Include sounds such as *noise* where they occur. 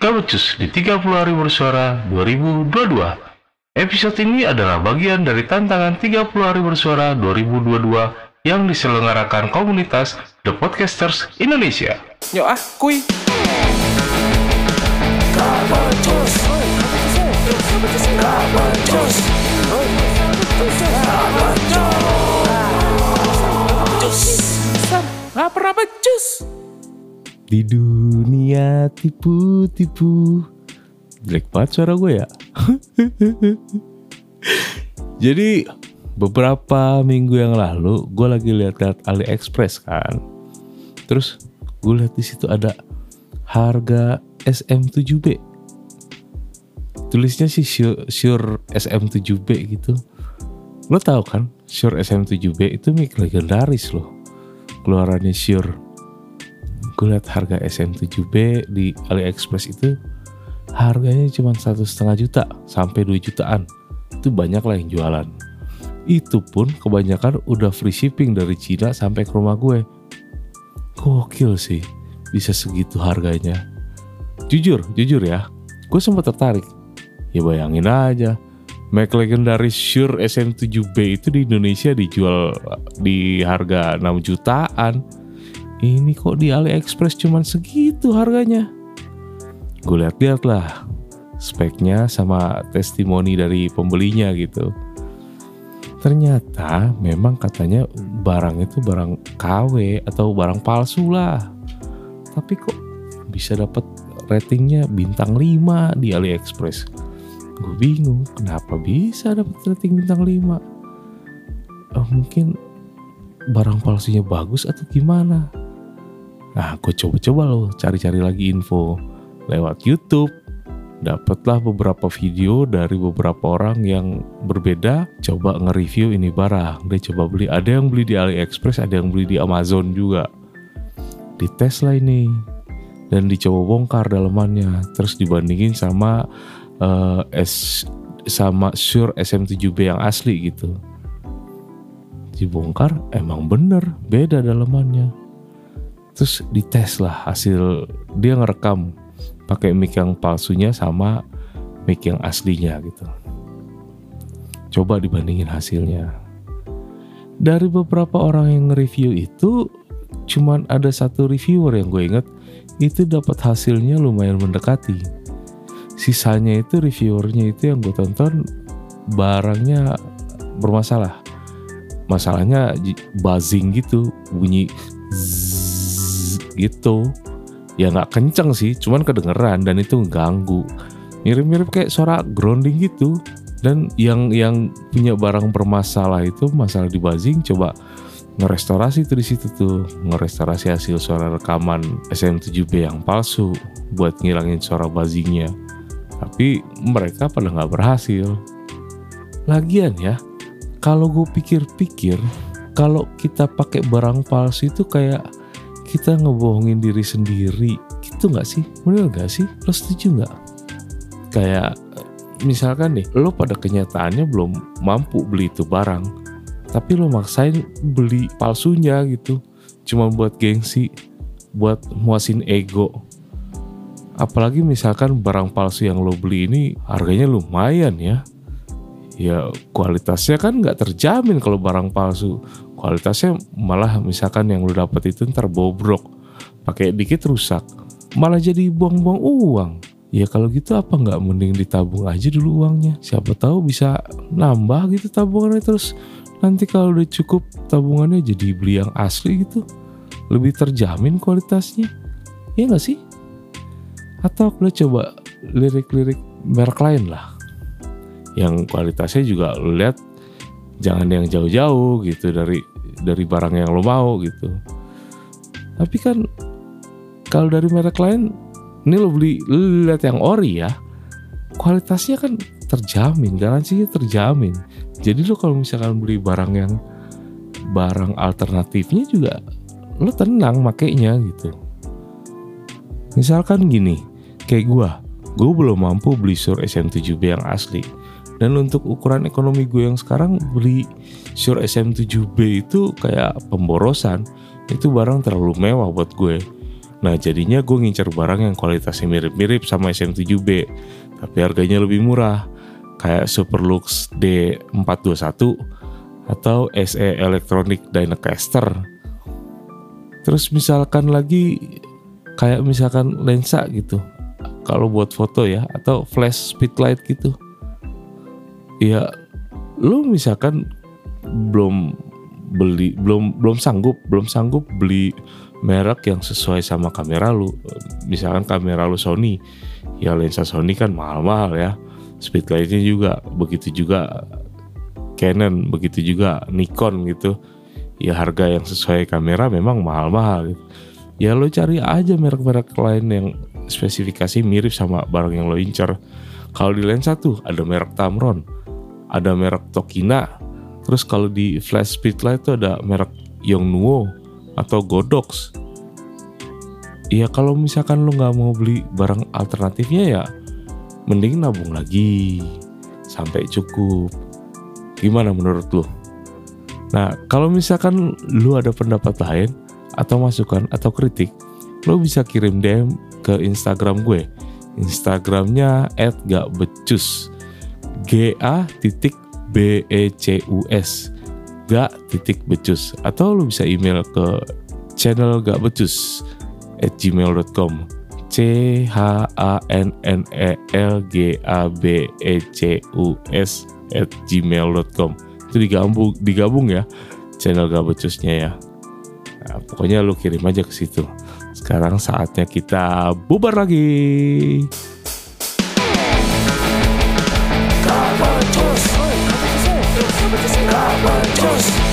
Gabecus di 30 hari bersuara 2022. Episode ini adalah bagian dari tantangan 30 hari bersuara 2022 yang diselenggarakan komunitas The Podcasters Indonesia. Yuk ah, kuy. Gak pernah becus. Di dunia tipu-tipu. Jelek banget suara gue ya. *laughs* Jadi beberapa minggu yang lalu gue lagi lihat-lihat AliExpress kan. Terus gue lihat di situ ada harga SM7B Tulisnya sih Shure, Shure SM7B gitu. Lo tau kan Shure SM7B itu mic legendaris loh. Keluarannya Shure gue lihat harga SM7B di AliExpress itu harganya cuma satu setengah juta sampai 2 jutaan. Itu banyak lah yang jualan. Itu pun kebanyakan udah free shipping dari Cina sampai ke rumah gue. Gokil sih bisa segitu harganya. Jujur jujur ya gue sempat tertarik. Ya bayangin aja Mac legendaris Shure SM7B itu di Indonesia dijual di harga 6 jutaan ini kok di AliExpress cuman segitu harganya. Gue lihat-lihat lah speknya sama testimoni dari pembelinya gitu. Ternyata memang katanya barang itu barang KW atau barang palsu lah. Tapi kok bisa dapat ratingnya bintang 5 di AliExpress. Gue bingung kenapa bisa dapat rating bintang 5. Oh, mungkin barang palsunya bagus atau gimana? Nah, aku coba-coba loh cari-cari lagi info lewat YouTube. Dapatlah beberapa video dari beberapa orang yang berbeda coba nge-review ini barang. Dia coba beli, ada yang beli di AliExpress, ada yang beli di Amazon juga. Dites lah ini dan dicoba bongkar dalamannya, terus dibandingin sama uh, S sama Shure SM7B yang asli gitu. Dibongkar emang bener beda dalamannya terus dites lah hasil dia ngerekam pakai mic yang palsunya sama mic yang aslinya gitu. Coba dibandingin hasilnya. Dari beberapa orang yang nge-review itu cuman ada satu reviewer yang gue inget itu dapat hasilnya lumayan mendekati. Sisanya itu reviewernya itu yang gue tonton barangnya bermasalah. Masalahnya buzzing gitu bunyi gitu. Ya nggak kenceng sih cuman kedengeran dan itu ganggu mirip-mirip kayak suara grounding gitu. Dan yang yang punya barang bermasalah itu masalah di buzzing coba ngerestorasi itu di situ tuh. Ngerestorasi hasil suara rekaman SM7B yang palsu buat ngilangin suara buzzingnya tapi mereka pada nggak berhasil. Lagian ya kalau gue pikir-pikir kalau kita pakai barang palsu itu kayak kita ngebohongin diri sendiri gitu nggak sih? Bener nggak sih? Lo setuju nggak? Kayak misalkan nih lo pada kenyataannya belum mampu beli itu barang tapi lo maksain beli palsunya gitu cuma buat gengsi buat muasin ego. Apalagi misalkan barang palsu yang lo beli ini harganya lumayan ya. Ya kualitasnya kan nggak terjamin kalau barang palsu kualitasnya malah misalkan yang lu dapat itu ntar bobrok. Pakai dikit rusak malah jadi buang-buang uang. Ya kalau gitu apa nggak mending ditabung aja dulu uangnya? Siapa tahu bisa nambah gitu tabungannya terus. Nanti kalau udah cukup tabungannya jadi beli yang asli gitu. Lebih terjamin kualitasnya. Ya nggak sih? Atau lo coba lirik-lirik merek lain lah. Yang kualitasnya juga lo lihat jangan yang jauh-jauh gitu dari dari barang yang lo mau gitu. Tapi kan kalau dari merek lain ini lo beli lihat yang ori ya kualitasnya kan terjamin garansinya terjamin. Jadi lo kalau misalkan beli barang yang barang alternatifnya juga lo tenang makainya gitu. Misalkan gini kayak gua gue belum mampu beli Sur SM7B yang asli dan untuk ukuran ekonomi gue yang sekarang beli Shure SM7B itu kayak pemborosan. Itu barang terlalu mewah buat gue. Nah jadinya gue ngincer barang yang kualitasnya mirip-mirip sama SM7B Tapi harganya lebih murah Kayak Superlux D421 Atau SE Electronic Dynacaster Terus misalkan lagi Kayak misalkan lensa gitu Kalau buat foto ya Atau flash speedlight gitu Ya lu misalkan belum beli belum belum sanggup belum sanggup beli merek yang sesuai sama kamera lu. Misalkan kamera lu Sony ya lensa Sony kan mahal-mahal ya. Speedlightnya juga begitu juga Canon begitu juga Nikon gitu. Ya harga yang sesuai kamera memang mahal-mahal gitu. ya lo cari aja merek-merek lain yang spesifikasi mirip sama barang yang lo incer. Kalau di lensa tuh ada merek Tamron ada merek Tokina terus kalau di flash speedlight tuh ada merek Yongnuo atau Godox. Ya kalau misalkan lo nggak mau beli barang alternatifnya ya mending nabung lagi sampai cukup. Gimana menurut lo? Nah kalau misalkan lo ada pendapat lain atau masukan atau kritik, lo bisa kirim DM ke Instagram gue. Instagramnya @gakbecus. G A titik B E C U S. Gak titik becus. Atau lu bisa email ke channel gak becus at gmail.com c h a n n e l g a b e c u s at gmail.com itu digabung digabung ya channel gak becusnya ya. Nah, pokoknya lu kirim aja ke situ. Sekarang saatnya kita bubar lagi Just.